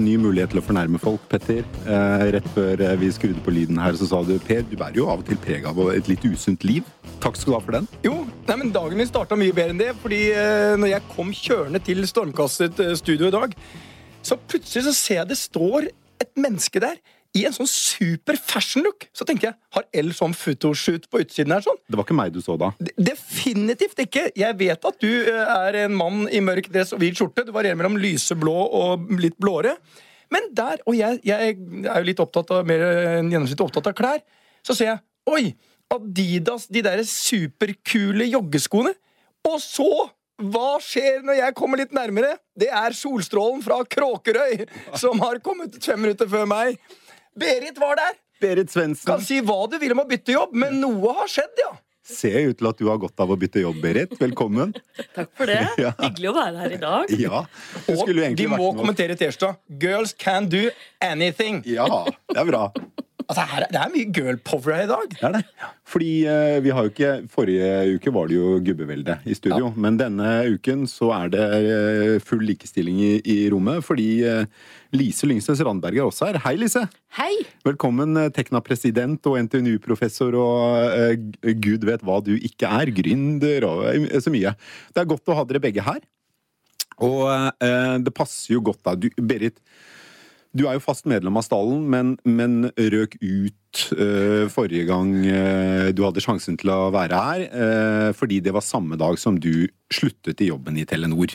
ny mulighet til å fornærme folk, Petter. Eh, rett før eh, vi skrudde på lyden her, så sa du Per, du bærer jo av og til preg av et litt usunt liv. Takk skal du ha for den. Jo, nei, men dagen min starta mye bedre enn det. fordi eh, når jeg kom kjørende til Stormkastet eh, studio i dag, så plutselig så ser jeg det står et menneske der i en sånn super fashion look. Så tenker jeg, har L sånn photoshoot på utsiden her sånn? Det var ikke meg du så da. D- Definitivt ikke! Jeg vet at du eh, er en mann i mørk dress og hvit skjorte. Du varierer mellom lyseblå og litt blåere. Men der, og jeg, jeg er jo litt opptatt av mer enn gjennomsnittlig opptatt av klær, så ser jeg Oi! Adidas, de der superkule joggeskoene. Og så hva skjer når jeg kommer litt nærmere? Det er solstrålen fra Kråkerøy som har kommet fem minutter før meg. Berit var der. Berit Kan si hva du vil om å bytte jobb, men noe har skjedd, ja. Ser ut til at du har godt av å bytte jobb, Berit. Velkommen. Takk for det. Ja. Hyggelig å være her i dag. Ja. Du Og skulle jo vi egentlig må vært med oss. kommentere T-skjorta. Girls can do anything. Ja, det er bra. Altså, her, det er mye girl power her i dag. Det er det. Fordi eh, vi har jo ikke Forrige uke var det jo gubbevelde i studio. Men denne uken så er det eh, full likestilling i, i rommet. Fordi eh, Lise Lyngsnes Randberg er også her. Hei, Lise. Hei! Velkommen, Tekna-president og NTNU-professor og uh, gud vet hva du ikke er. Gründer og så mye. Det er godt å ha dere begge her. Og uh, det passer jo godt da. Du, Berit, du er jo fast medlem av stallen, men, men røk ut uh, forrige gang uh, du hadde sjansen til å være her, uh, fordi det var samme dag som du sluttet i jobben i Telenor.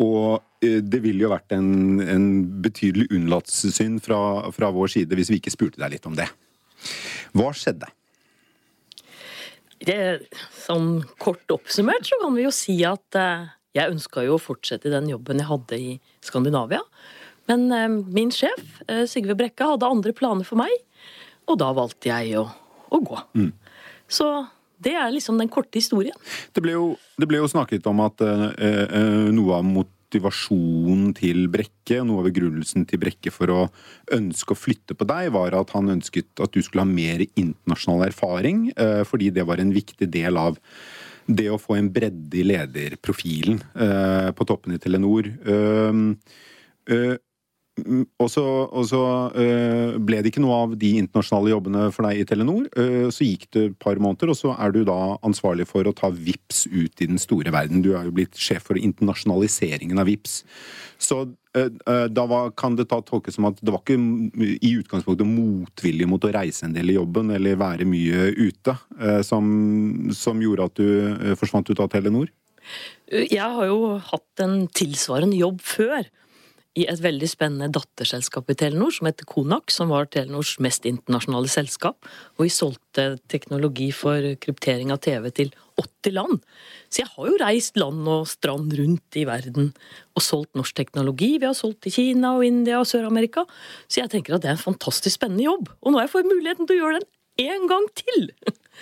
Og det ville jo vært en, en betydelig unnlatelsessynd fra, fra vår side hvis vi ikke spurte deg litt om det. Hva skjedde? Det, sånn kort oppsummert så kan vi jo si at jeg ønska jo å fortsette den jobben jeg hadde i Skandinavia. Men eh, min sjef, eh, Sigve Brekke, hadde andre planer for meg, og da valgte jeg å, å gå. Så det er liksom den korte historien. Det ble jo, det ble jo snakket om at eh, eh, noe av motivasjonen til Brekke, og noe av begrunnelsen til Brekke for å ønske å flytte på deg, var at han ønsket at du skulle ha mer internasjonal erfaring, eh, fordi det var en viktig del av det å få en bredde i lederprofilen eh, på toppen i Telenor. Eh, eh, Mm, Så, og så øh, ble det ikke noe av de internasjonale jobbene for deg i Telenor. Øh, så gikk det et par måneder, og så er du da ansvarlig for å ta VIPS ut i den store verden. Du er jo blitt sjef for internasjonaliseringen av VIPS. Så øh, da var, kan det ta tolkes som at det var ikke i utgangspunktet motvilje mot å reise en del i jobben eller være mye ute som, som gjorde at du forsvant ut av Telenor? Jeg har jo hatt en tilsvarende jobb før. I et veldig spennende datterselskap i Telenor som heter Konak, som var Telenors mest internasjonale selskap. Og vi solgte teknologi for kryptering av TV til 80 land. Så jeg har jo reist land og strand rundt i verden og solgt norsk teknologi. Vi har solgt til Kina og India og Sør-Amerika. Så jeg tenker at det er en fantastisk spennende jobb. Og nå har jeg fått muligheten til å gjøre den en gang til!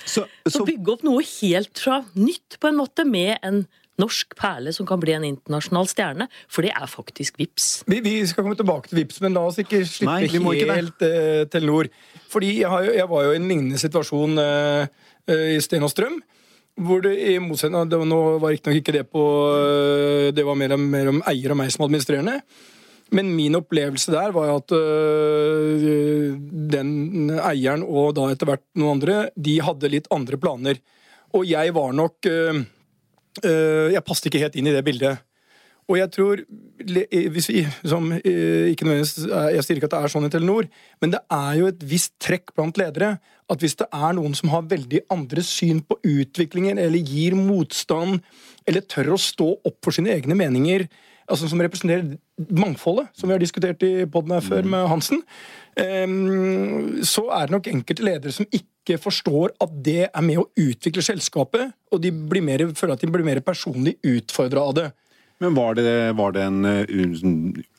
Så, Så bygge opp noe helt fra nytt, på en måte, med en norsk perle som kan bli en internasjonal stjerne. For det er faktisk VIPS. Vi, vi skal komme tilbake til Vips, men la oss ikke slippe Nei, ikke helt eh, Telenor. Fordi jeg, har jo, jeg var jo i en lignende situasjon uh, uh, i Sten og Strøm. Hvor det i motsetning det Nå var riktignok ikke det på Det var mer, mer om eier og meg som administrerende. Men min opplevelse der var at øh, den eieren og da etter hvert noen andre, de hadde litt andre planer. Og jeg var nok øh, Jeg passet ikke helt inn i det bildet. Og jeg tror hvis vi, som, øh, ikke nødvendigvis, er- Jeg sier ikke at det er sånn i Telenor, men det er jo et visst trekk blant ledere at hvis det er noen som har veldig andre syn på utviklingen, eller gir motstand, eller tør å stå opp for sine egne meninger, altså som representerer mangfoldet, som vi har diskutert i poden her før med Hansen, ehm, så er det nok enkelte ledere som ikke forstår at det er med å utvikle selskapet, og de blir mer, føler at de blir mer personlig utfordra av det. Men var det, var det en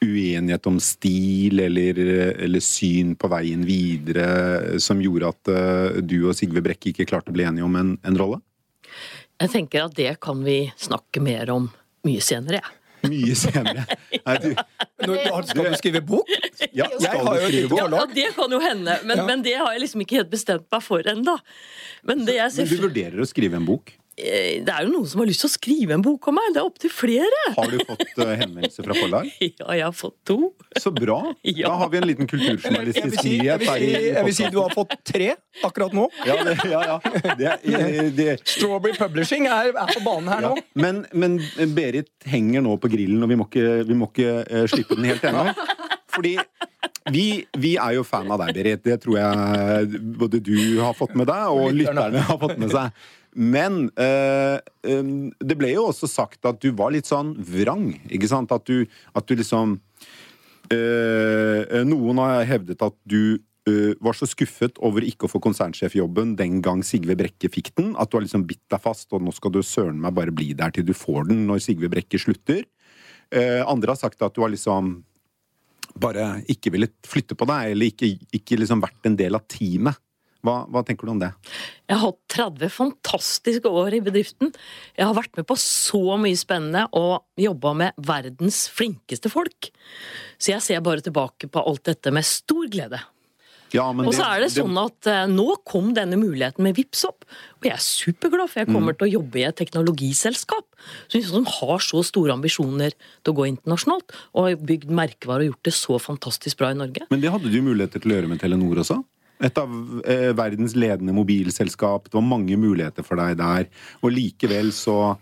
uenighet om stil eller, eller syn på veien videre som gjorde at uh, du og Sigve Brekke ikke klarte å bli enige om en, en rolle? Jeg tenker at det kan vi snakke mer om mye senere, jeg. Mye senere. Nei, du, Nå, skal du skrive bok? ja, Jeg har jo bok? Ja, det kan jo hende, men, Ja. men det har jeg liksom ikke helt bestemt meg for ennå. Men Men du vurderer å skrive en bok? Eh, Det er jo noen som har lyst til å skrive en bok om meg. Det er opptil flere. Har du fått henvendelser fra forlag? Ja, jeg har fått to. Så bra! Ja. Da har vi en liten Jeg kulturjournalistisk si, jeg nyhet vil si, jeg vil si du har fått tre akkurat nå. Ja, det, ja, ja. Det, det, Strawberry Publishing er, er på banen her ja. nå. Men, men Berit henger nå på grillen, og vi må ikke, vi må ikke eh, slippe den helt ennå. Fordi vi, vi er jo fan av deg, Berit. Det tror jeg både du har fått med deg, og lytterne har fått med seg. Men eh, eh, det ble jo også sagt at du var litt sånn vrang. Ikke sant? At du, at du liksom eh, Noen har hevdet at du eh, var så skuffet over ikke å få konsernsjefjobben den gang Sigve Brekke fikk den, at du har liksom bitt deg fast, og nå skal du søren meg bare bli der til du får den når Sigve Brekke slutter. Andre har sagt at du har liksom bare ikke villet flytte på deg, eller ikke, ikke liksom vært en del av teamet. Hva, hva tenker du om det? Jeg har hatt 30 fantastiske år i bedriften. Jeg har vært med på så mye spennende og jobba med verdens flinkeste folk. Så jeg ser bare tilbake på alt dette med stor glede. Ja, men Og så er det sånn at uh, nå kom denne muligheten med Vips opp, og jeg er superglad, for jeg Mm. kommer til å jobbe i et teknologiselskap som som har så store ambisjoner til å gå internasjonalt, og har bygd merkevarer og gjort det så fantastisk bra i Norge. Men det hadde du muligheter til å gjøre med Telenor også? Et av eh, verdens ledende mobilselskap. Det var mange muligheter for deg der. Og likevel så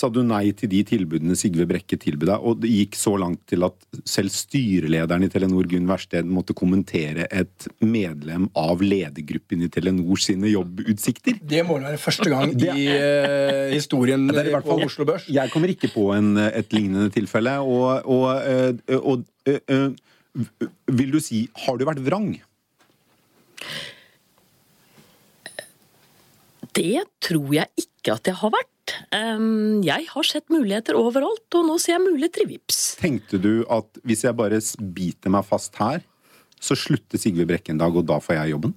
sa du nei til de tilbudene Sigve Brekke tilbød deg, og det gikk så langt til at selv styrelederen i Telenor, Gunn Versted, måtte kommentere et medlem av ledergruppen i Telenor sine jobbutsikter. Det må være første gang i eh, historien Det er i hvert fall- Oslo Børs. Jeg kommer ikke på en, et lignende tilfelle. Og, og, og, og eh, eh, vil du si Har du vært vrang? Det tror jeg ikke at jeg har vært. Jeg har sett muligheter overalt, og nå ser jeg muligheter i Vips. Tenkte du at hvis jeg bare biter meg fast her, så slutter Sigve Brekke en dag, og da får jeg jobben?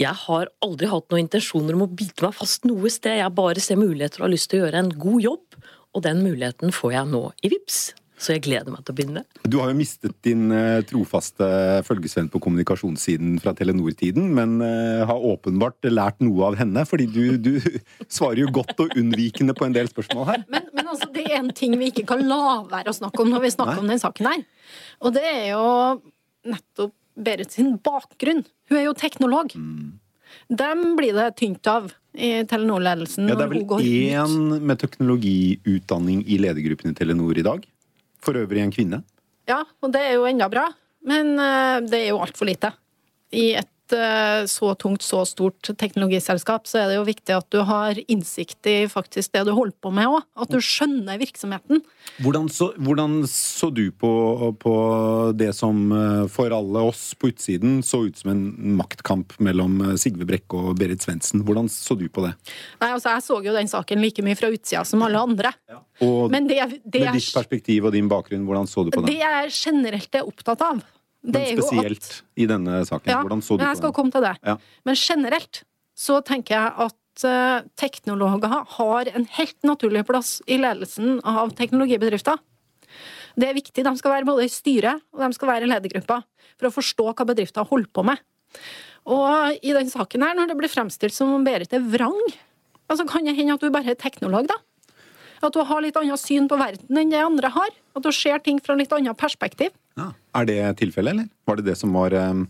Jeg har aldri hatt noen intensjoner om å bite meg fast noe sted. Jeg bare ser muligheter og har lyst til å gjøre en god jobb, og den muligheten får jeg nå i Vips. Så jeg gleder meg til å begynne. Du har jo mistet din eh, trofaste følgesvenn på kommunikasjonssiden fra Telenor-tiden, men eh, har åpenbart lært noe av henne, fordi du, du svarer jo godt og unnvikende på en del spørsmål her. Men, men altså, det er en ting vi ikke kan la være å snakke om når vi snakker Nei. om den saken her. Og det er jo nettopp Berit sin bakgrunn. Hun er jo teknolog. Mm. Dem blir det tynt av i Telenor-ledelsen Ja, det er vel én med teknologiutdanning i ledergruppen i Telenor i dag. For øvrig en kvinne. Ja, og det er jo enda bra. Men eh, det er jo altfor lite. I et så tungt, så stort teknologiselskap, så er det jo viktig at du har innsikt i faktisk det du holder på med òg. At du skjønner virksomheten. Hvordan så, hvordan så du på, på det som eh, for alle oss på utsiden så ut som en maktkamp mellom eh, Sigve Brekke og Berit Svendsen? Hvordan så du på det? Nei, altså, jeg så jo den saken like mye fra utsida som alle andre. Og Men det, det, med ditt perspektiv og din bakgrunn, hvordan så du på det det? jeg generelt er opptatt av, Men er spesielt at i denne saken. ja, hvordan så du men jeg skal komme til det. Ja. Men generelt så tenker jeg at eh, teknologer har en helt naturlig plass i ledelsen av teknologibedrifter. Det er viktig. De skal være både i styret og de skal være i ledergruppa for å forstå hva bedrifter holder på med. Og i den saken her, når det blir fremstilt som om Berit er vrang, altså kan det hende at du bare er teknolog, da. At du har litt annet syn på verden enn det andre har. At du ser ting fra litt annet perspektiv. Ja. Er det tilfellet, eller? Var det det som var um,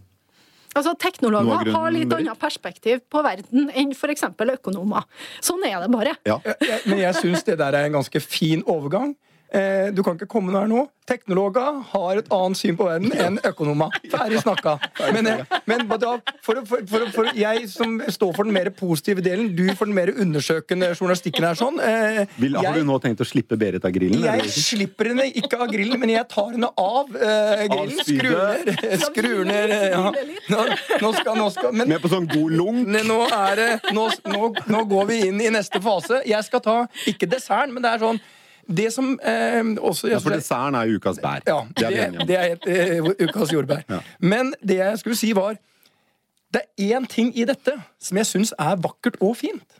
Altså, Noe av Teknologer har litt annet perspektiv på verden enn f.eks. økonomer. Sånn er det bare. Ja. Ja, Men jeg syns det der er en ganske fin overgang. Eh, du kan ikke komme noe her nå. Teknologer har et annet syn på verden enn økonomer. Ferdig snakka. Men, eh, men da, for, for, for, for jeg som står for den mer positive delen, du for den mer undersøkende journalistikken her sånn. Eh, Vil, har jeg- du nå tenkt å slippe Berit av grillen? Jeg eller? slipper henne ikke av grillen, men jeg tar henne av eh, grillen. Skrur ned. Ned eh, ja. nå, nå skal, nå skal, men Med på sånn god lunk? Nå, er det, nå, nå, nå går vi inn i neste fase. Jeg skal ta ikke desserten, men det er sånn det som eh, også Ja, for desserten er ukas bær. Ja, det det, det er et, uh, ukas jordbær. Ja. Men det jeg skulle si var Det er én ting i dette som jeg syns er vakkert og fint.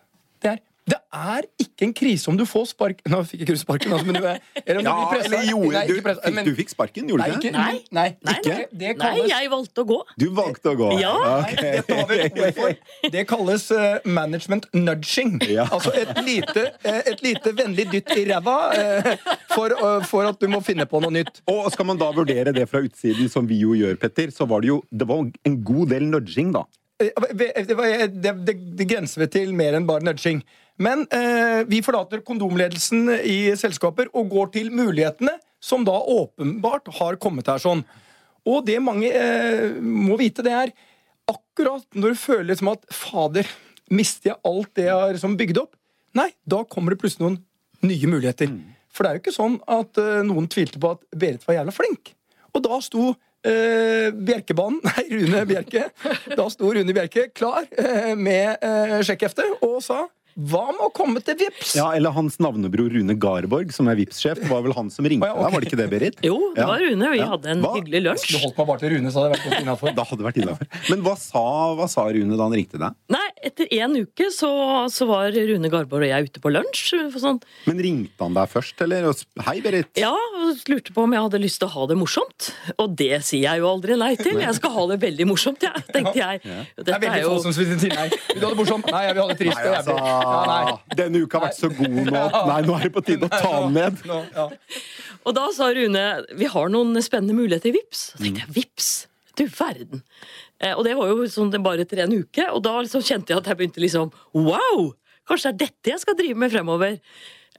Det er ikke en krise om du får spark Nå fikk ikke du sparken, altså, men du er eller om Ja, du blir presset. eller gjorde Nei, du, ikke presset, fikk, du fikk sparken, gjorde du ikke? nei, nei, Nei, ikke. nei. Det Nei, jeg valgte å gå. Du valgte å gå. Ja. Nei, vi for. Det kalles uh, management nudging. Ja. Altså et lite, eh, et lite vennlig dytt i ræva uh, for, uh, for at du må finne på noe nytt. Og skal man da vurdere det fra utsiden, som vi jo gjør, Petter, så var det jo det var en god del nudging, da. Det, det, det, det grenser vel til mer enn bare nudging. Men eh, vi forlater kondomledelsen i selskaper og går til mulighetene som da åpenbart har kommet her sånn. Og det mange eh, må vite, det er akkurat når du føler som at fader, mister jeg alt det jeg har liksom bygd opp? Nei, da kommer det plutselig noen nye muligheter. For det er jo ikke sånn at eh, noen tvilte på at Berit var jævla flink. Og da sto eh, Bjerkebanen, nei, Rune Bjerke, da sto Rune Bjerke klar eh, med eh, sjekkhefte og sa hva med å komme til Vips? Ja, Eller hans navnebror Rune Garborg, som er Vips-sjef. Det var vel han som ringte deg, var det ikke det, Berit? Jo, det var Rune. Vi Ja. hadde en Hva? hyggelig Du lunsj. holdt meg bare til Rune, så hadde jeg vært godt. Da hadde det vært innafor. Men hva sa, hva sa Rune da han ringte deg? Nei, etter en uke så, så var Rune Garborg og jeg ute på lunsj. Sånn, Men ringte han deg først, eller? Og sp- Hei, Berit. ja, og lurte på om jeg hadde lyst til å ha det morsomt. Og det sier jeg jo aldri nei til. Jeg skal ha det veldig morsomt, jeg, tenkte jeg. Det er Dette veldig er få som sier nei. Vil du ha det morsomt? Nei, jeg vil ha det trist Nei, Altså. Ja, nei. denne uka har vært så god nå at nei, nå er det på tide å ta den ned. Nå, ja. Og da sa Rune vi har noen spennende muligheter i Vips. Da tenkte jeg Vips? Du verden. Eh, og det var jo sånn det bare etter en uke, og da liksom kjente jeg at jeg begynte liksom Wow! Kanskje det er dette jeg skal drive med fremover.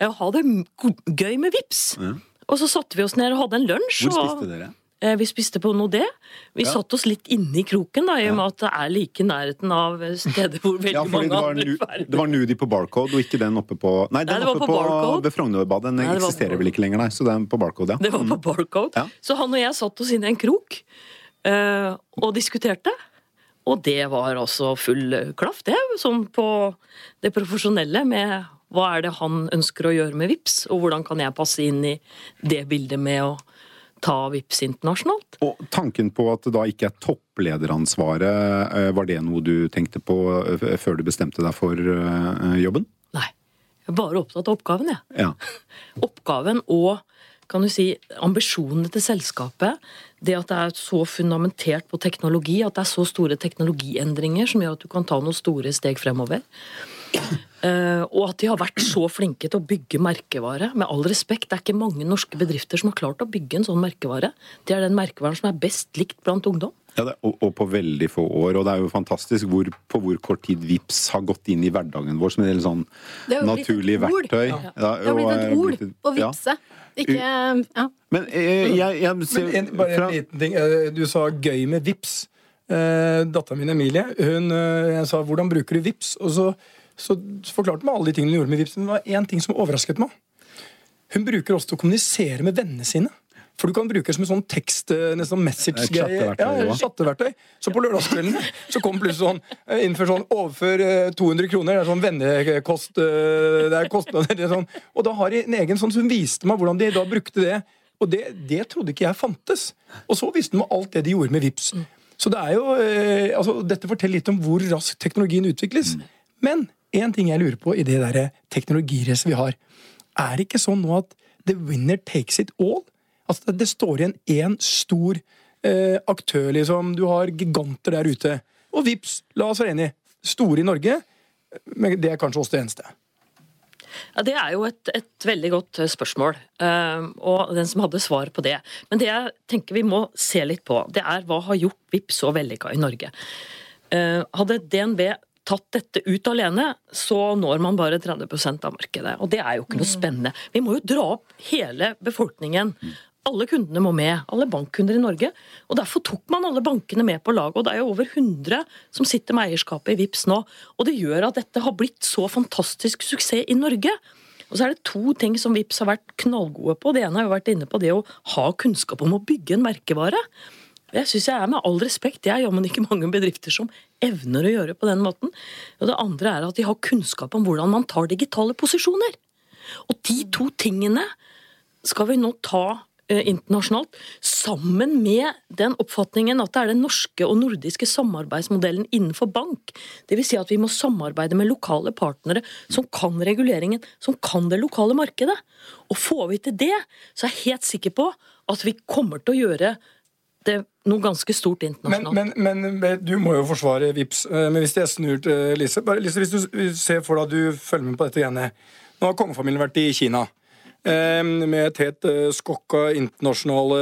Eh, ha det gøy med Vips. Og så satte vi oss ned og hadde en lunsj. Hvor spiste dere? Eh, Vi spiste på Nodé. Vi satte oss litt inne i kroken, da, i og med at det er like i nærheten av steder hvor veldig Ja, mange andre ferder. det var Nudi på Barcode, og ikke den oppe på Nei, den Nei, det oppe på på, ved Frognerbadet. Den Nei, det eksisterer vel ikke lenger, nei. Så den på Barcode, ja. Det var på Barcode. Ja. Så han og jeg satt oss inne i en krok eh, og diskuterte. Og det var altså full klaff, det. Sånn på det profesjonelle med hva er det han ønsker å gjøre med VIPS, og hvordan kan jeg passe inn i det bildet med å ta VIPS internasjonalt. Og tanken på at det da ikke er topplederansvaret, eh, var det noe du tenkte på eh, før du bestemte deg for eh, jobben? Nei. Jeg er bare opptatt av oppgaven, jeg. Ja. oppgaven og kan du si, ambisjonene til selskapet. Det at det er så fundamentert på teknologi, at det er så store teknologiendringer som gjør at du kan ta noen store steg fremover. Uh, og at de har vært så flinke til å bygge merkevare. Med all respekt, det er ikke mange norske bedrifter som har klart å bygge en sånn merkevare. Det er den merkevaren som er best likt blant ungdom. Ja, det, og, og på veldig få år. Og det er jo fantastisk hvor, på hvor kort tid VIPS har gått inn i hverdagen vår som en helt sånn naturlig verktøy. Ja. Det har blitt et eh, ord blitt et- å ja. vippse. Ikke ja. Men jeg, jeg, jeg ser Men en, bare en fra- liten ting. Eh, Du sa 'gøy med VIPS. Eh, Dattera min Emilie hun, eh, jeg sa 'hvordan bruker du VIPS?' Og så, så forklarte hun meg alle de tingene hun gjorde med VIPS. Men det var én ting som overrasket meg. Hun bruker også til å kommunisere med vennene sine. For du kan bruke det som en sånn tekst, eh, nesten sånn Et message-greie. Ja, chatteverktøy. Så på lørdagskvelden så kom plutselig sånn eh, innenfor sånn overfør eh, 200 kroner. Det er sånn vennekost eh, Det er kostnader. Det er sånn. Og da har de en egen sånn som viste meg hvordan de da brukte det. Og det, det trodde ikke jeg fantes. Og så visste de meg alt det de gjorde med VIPS. Så det er jo, eh, altså, Dette forteller litt om hvor raskt teknologien utvikles. Men én ting jeg lurer på i det teknologiracet vi har. Er det ikke sånn nå at the winner takes it all? Altså, det, det står igjen én stor eh, aktør, liksom. Du har giganter der ute. Og vips, la oss være enige. Store i Norge, men det er kanskje også det eneste. Ja, Det er jo et, et veldig godt eh, spørsmål, uh, og den som hadde svar på det. Men det jeg tenker vi må se litt på, det er hva har gjort Vipps så vellykka i Norge. Uh, Hadde DNB tatt dette ut alene, så når man bare 30% av markedet. Og det er jo ikke noe spennende. Vi må jo dra opp hele befolkningen. Alle kundene må med, alle bankkunder i Norge. Og Derfor tok man alle bankene med på laget. Og det er jo over 100 som sitter med eierskapet i VIPS nå. Og det gjør at dette har blitt så fantastisk suksess i Norge. Og så er det to ting som VIPS har vært knallgode på. Det ene har jo vært inne på det å ha kunnskap om å bygge en merkevare. Jeg synes jeg er med all respekt, det er jammen ikke mange bedrifter som evner å gjøre på den måten. Og det andre er at de har kunnskap om hvordan man tar digitale posisjoner. Og de to tingene skal vi nå ta internasjonalt, sammen med den oppfatningen at det er den norske og nordiske samarbeidsmodellen innenfor bank. Dvs. Si at vi må samarbeide med lokale partnere som kan reguleringen, som kan det lokale markedet. Og får vi til det, så er jeg helt sikker på at vi kommer til å gjøre det noe ganske stort internasjonalt. men, men, men du må jo forsvare VIPS. Eh, Men hvis jeg snur til Lise bare, Lise, Hvis du ser for deg at du følger med på dette greiene Nå har kongefamilien vært i Kina. Eh, Med et helt eh, skokk av internasjonale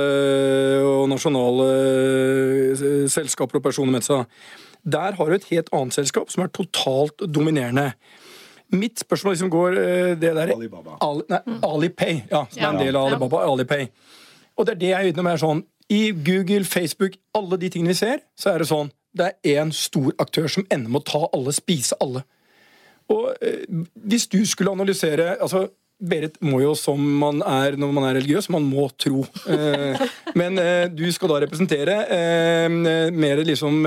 og nasjonale eh, selskaper og personer med seg. Der har du et helt annet selskap som er totalt dominerende. Mitt spørsmål liksom går eh, det der Alibaba. Ali, nei, Alipay. Ja, som er en del av. Alibaba. Alipay. Og det er det jeg er ute med. er sånn, I Google, Facebook, alle de tingene vi ser, så er det sånn det er én stor aktør som ender med å ta alle, spise alle. Og eh, hvis du skulle analysere altså Berit må jo, som man er når man er religiøs, man må tro. Eh, men eh, du skal da representere eh, mer liksom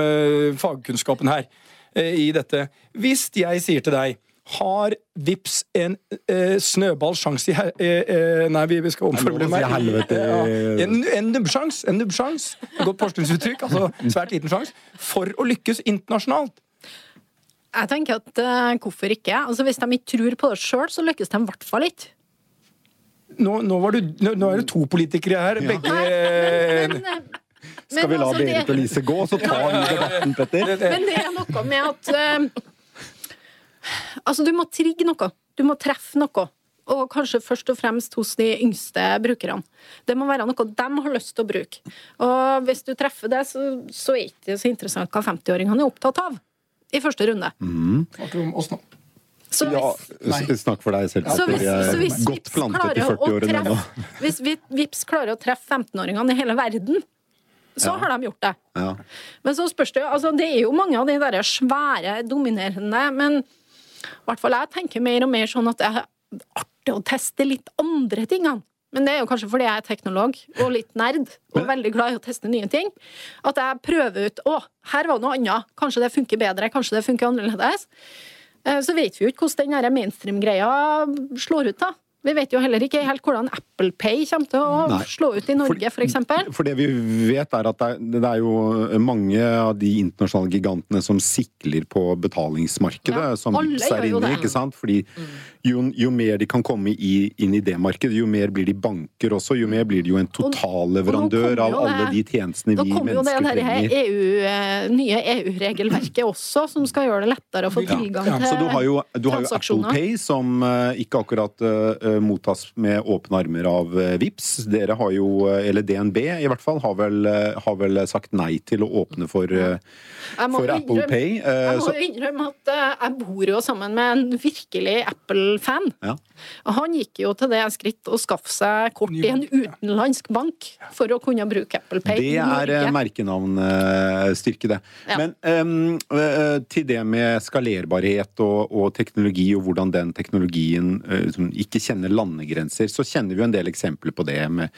fagkunnskapen her i dette. Hvis jeg sier til deg har Vips en eh, snøballsjanse i her... Eh, nei, vi, skal omformulere er si. Ja. En, en nubbsjans, en nubbsjans, godt porsgrunnsuttrykk, altså svært liten sjans, for å lykkes internasjonalt. Jeg tenker at uh, hvorfor ikke? Altså Hvis de ikke tror på det sjøl, så lykkes de i hvert fall ikke. Nå, nå, var du, nå, nå er det to politikere her, begge Men, men, Skal vi la altså, det- Berit og Lise gå, så tar vi debatten, Petter? Men det er noe med at uh, Altså, du må trigge noe. Du må treffe noe. Og kanskje først og fremst hos de yngste brukerne. Det må være noe de har lyst til å bruke. Og hvis du treffer det, så, så er det ikke så interessant hva 50-åringene er opptatt av. I første runde. Nå. Så hvis, ja, snakk for deg selv, så hvis, så hvis godt Vipps plantet i klarer å 40-årene ennå. treffe, hvis Vi- klarer å treffe 15-åringene i hele verden, så Ja. har de gjort det. Ja. Men så spørs det jo altså Det er jo mange av de der svære, dominerende, men i hvert fall jeg tenker mer og mer sånn at det er artig å teste litt andre tingene. Men det er jo kanskje fordi jeg er teknolog og litt nerd og veldig glad i å teste nye ting. At jeg prøver ut Å, her var noe annet. Kanskje det funker bedre. Kanskje det funker annerledes. Eh, Så vet vi jo ikke hvordan den mainstream-greia slår ut, da. Vi vet jo heller ikke helt hvordan Apple Pay kommer til å Nei. slå ut i Norge, for eksempel. For det vi vet, er at det er, det er jo mange av de internasjonale gigantene som sikler på betalingsmarkedet, Ja, som Vipps er inne i. ikke sant? Fordi jo, jo mer de kan komme i, inn i det markedet, jo mer blir de banker også, jo mer blir de jo en totalleverandør av alle de tjenestene vi Nå Da kommer jo det mennesker. EU, eh, nye EU-regelverket også, som skal gjøre det lettere å få tilgang ja, til Så du har jo, du har jo Apple. Pay, som eh, ikke akkurat eh, mottas med åpne armer av uh, Vips. Dere har jo, eh, eller DNB i hvert fall, har vel, eh, har vel sagt nei til å åpne for, eh, for Apple innrømme- Pay. eh, Jeg må jo innrømme at eh, jeg bor jo sammen med en virkelig Apple-fan. ja. Og han gikk jo til det skritt å skaffe seg kort i en utenlandsk bank for å kunne bruke Apple Pay Det i er eh, Norge. merkenavnstyrke, det. Ja. Men ehm, eh, til det med skalerbarhet og, og teknologi, og hvordan den teknologien uh, som ikke kjenner landegrenser, så kjenner vi jo en del eksempler på det med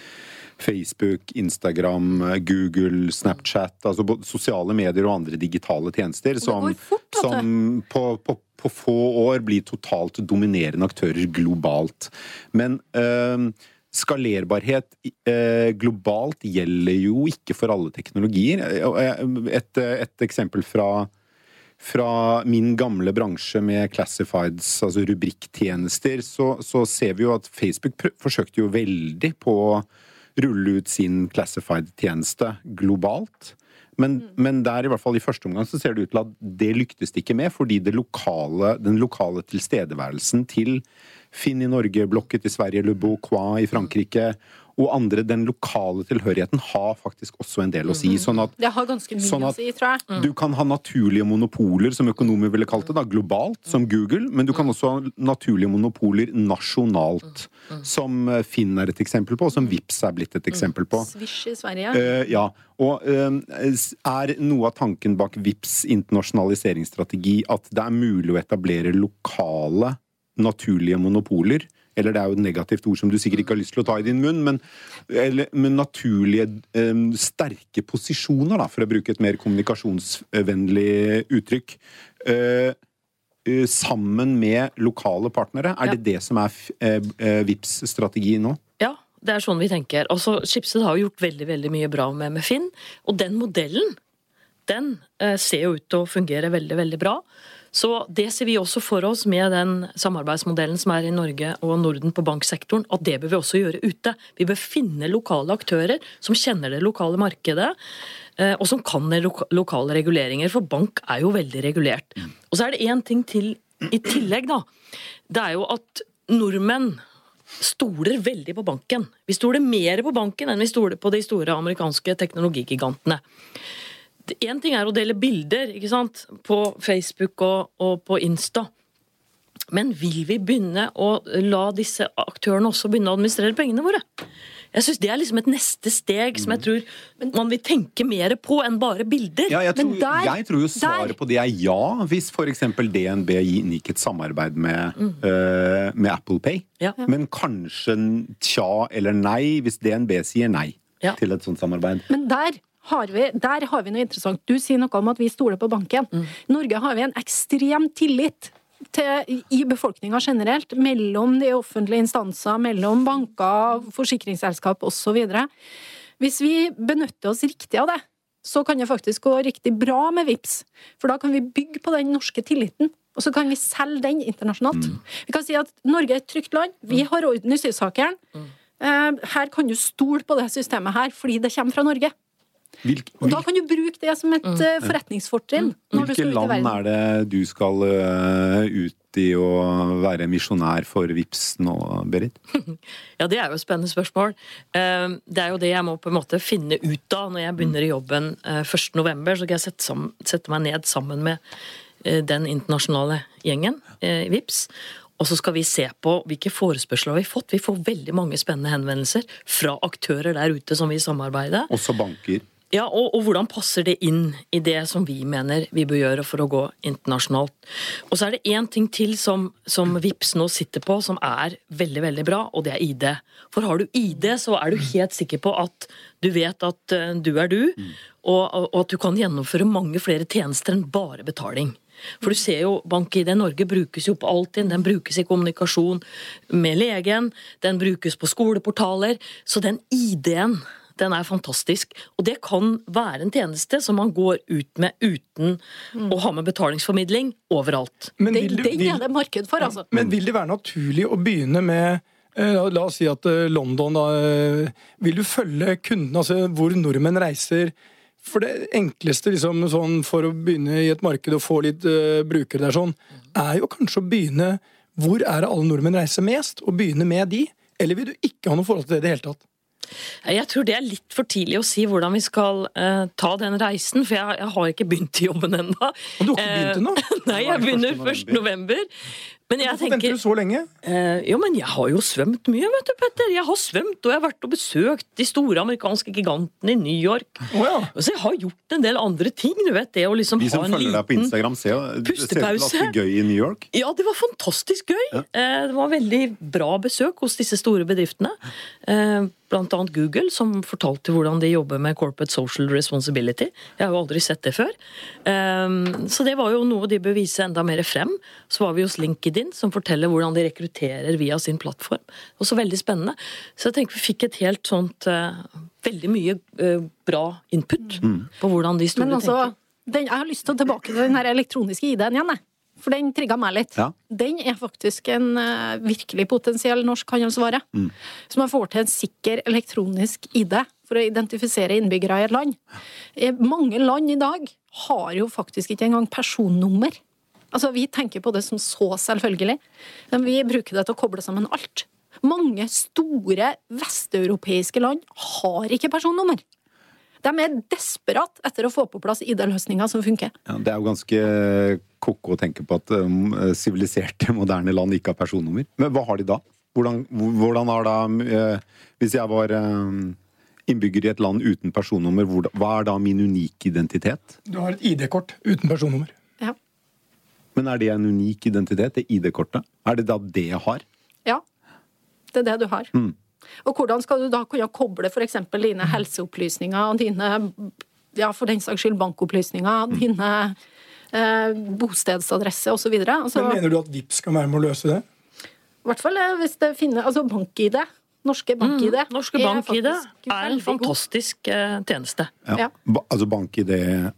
Facebook, Instagram, eh, Google, Snapchat, altså sosiale medier og andre digitale tjenester som, fort, som på, på, på få år blir totalt dominerende aktører globalt. Men øh, Skalerbarhet eh, globalt gjelder jo ikke for alle teknologier. Eh, Et, et eksempel fra, fra min gamle bransje med classifieds, altså rubrikktjenester, så, så ser vi jo at Facebook forsøkte jo veldig på å rulle ut sin classified-tjeneste globalt. Men, men der i hvert fall i første omgang så ser det ut til at det lyktes de ikke med, fordi det lokale, den lokale tilstedeværelsen til Finn i Norge, Blokket i Sverige, Le Beaucois i Frankrike og andre, den lokale tilhørigheten har faktisk også en del å si. Sånn at Det har ganske mye Sånn å si, tror jeg. du kan ha naturlige monopoler, som økonomer ville kalt det, da, globalt, som Google, men du kan også ha naturlige monopoler nasjonalt, som eh, Finn er et eksempel på, og som Vips er blitt et eksempel på. Swish i Sverige. Uh, ja, og eh, er noe av tanken bak Vips internasjonaliseringsstrategi at det er mulig å etablere lokale, naturlige monopoler? Eller det er jo et negativt ord som du sikkert ikke har lyst til å ta i din munn, men, eller, men naturlige, um, sterke posisjoner, da, for å bruke et mer kommunikasjonsvennlig uttrykk. Uh, sammen med lokale partnere? Er Ja. det det som er VIPs eh, eh, strategi nå? Ja, det er sånn vi tenker. Altså, Schibsted har jo gjort veldig veldig mye bra med, med Finn, og den modellen den ser jo ut til å fungere veldig veldig bra. Så det ser vi også for oss med den samarbeidsmodellen som er i Norge og Norden på banksektoren, at det bør vi også gjøre ute. Vi bør finne lokale aktører som kjenner det lokale markedet, eh, og som kan lokale reguleringer, for bank er jo veldig regulert. Og så er det én ting til i tillegg, da. Det er jo at nordmenn stoler veldig på banken. Vi stoler mer på banken enn vi stoler på de store amerikanske teknologigigantene. Én ting er å dele bilder ikke sant? på Facebook og, og på Insta. Men vil vi begynne å la disse aktørene også begynne å administrere pengene våre? Jeg synes Det er liksom et neste steg som jeg tror man vil tenke mer på enn bare bilder. Ja, jeg, Men tror, der- jeg tror jo svaret der- på det er ja, hvis f.eks. DNB inngikk et samarbeid med, eh, med Apple Pay. Mm. Ja. Men kanskje tja eller nei hvis DNB sier nei Ja. til et sånt samarbeid. Men der har, vi, der har vi noe interessant. Du sier noe om at vi stoler på banken. Mm. Norge har vi en ekstrem tillit til, i befolkninga generelt, mellom de offentlige instanser, mellom banker, forsikringsselskap osv. Hvis vi benytter oss riktig av det, så kan det faktisk gå riktig bra med VIPS. For da kan vi bygge på den norske tilliten. Og så kan vi selge den internasjonalt. Vi kan si at Norge er et trygt land. Vi har orden i sysakeren. Mm. Her kan du stole på det systemet her, fordi det kommer fra Norge. Hvilke, Og da kan du bruke det som et mm. forretningsfortrinn. når du hvilke skal ut i land er det du skal eh, ut i å være misjonær for VIPS nå, Berit? Ja, det er jo et spennende spørsmål. Eh, Det er jo det jeg må på en måte finne ut av når jeg begynner i jobben eh, 1. november. Så skal jeg sette, sam- sette meg ned sammen med eh, den internasjonale gjengen eh, i VIPS. Og så skal vi se på hvilke forespørsler vi har fått. Vi får veldig mange spennende henvendelser fra aktører der ute som vi samarbeider. Også banker. Ja, og, og hvordan passer det inn i det som vi mener vi bør gjøre for å gå internasjonalt. Og så er det én ting til som, som VIPS nå sitter på, som er veldig veldig bra, og det er ID. For har du ID, så er du helt sikker på at du vet at eh, du er du, og, og, at du kan gjennomføre mange flere tjenester enn bare betaling. For du ser jo, BankID Norge brukes jo på Altinn, den brukes i kommunikasjon med legen, den brukes på skoleportaler, så den ID-en den er fantastisk. Og det kan være en tjeneste som man går ut med uten å ha med betalingsformidling overalt. Men vil, du, den vil, er det marked for, altså. men vil det være naturlig å begynne med eh, La oss si at eh, London da eh, Vil du følge kunden, altså hvor nordmenn reiser? For det enkleste liksom, sånn, for å begynne i et marked og få litt uh, brukere der, sånn, er jo kanskje å begynne Hvor er det alle nordmenn reiser mest? Og begynne med de? Eller vil du ikke ha noe forhold til det i det hele tatt? Jeg tror det er litt for tidlig å si hvordan vi skal uh, ta den reisen, for jeg, jeg har ikke begynt i jobben ennå. Du har ikke begynt ennå? Nei, jeg begynner 1. november. Men jeg Hvorfor venter du så lenge? Eh, jo, men jeg har jo svømt mye, vet du, Petter. Jeg har svømt, og jeg har vært og besøkt de store amerikanske gigantene i New York. Oh, ja. Så jeg har gjort en del andre ting, du vet. Det å liksom De som ha en følger deg på liten Instagram, ser jo det ser det pustepause. gøy i New York. Ja, det var fantastisk gøy. Eh, Det var veldig bra besøk hos disse store bedriftene. Eh, Blant annet Google, som fortalte hvordan de jobber med corporate social responsibility. Jeg har jo aldri sett det før. Eh, Så det var jo noe de bør vise enda mer frem. Så var vi hos LinkedIn, som forteller hvordan de rekrutterer via sin plattform. Også veldig spennende. Så jeg tenker vi fikk et helt sånt eh, Veldig mye eh, bra input på hvordan de store Men altså, tenker. den, jeg har lyst til å tilbake til den her elektroniske ID-en igjen, jeg. For den trigga meg litt. Ja. Den er faktisk en uh, virkelig potensiell norsk handelsvare. Så man får til en sikker elektronisk ID for å identifisere innbyggere i et land. Mange land i dag har jo faktisk ikke engang personnummer. Altså, Vi tenker på det som så selvfølgelig, men vi bruker det til å koble sammen alt. Mange store vesteuropeiske land har ikke personnummer. De er desperat etter å få på plass ID-løsninger som funker. Ja, det er jo ganske ko-ko å tenke på at um, moderne land ikke har personnummer. Men hva har de da? Hvordan, hvordan har da uh, Hvis jeg var uh, innbygger i et land uten personnummer, hva er da min unike identitet? Du har et ID-kort uten personnummer. Men er det en unik identitet, det ID-kortet? Er det da det jeg har? ja. Det er det du har. Og hvordan skal du da kunne koble f.eks. dine helseopplysninger, dine ja, for den saks skyld bankopplysninger, dine eh, bostedsadresse osv. Altså, Men mener du at VIPS skal være med å løse det? I hvert fall eh, hvis det finner Altså bank-ID. Norske bank-ID. Mm, Norske er er en fantastisk eh, tjeneste. Ja. Ja. Ba altså BankID,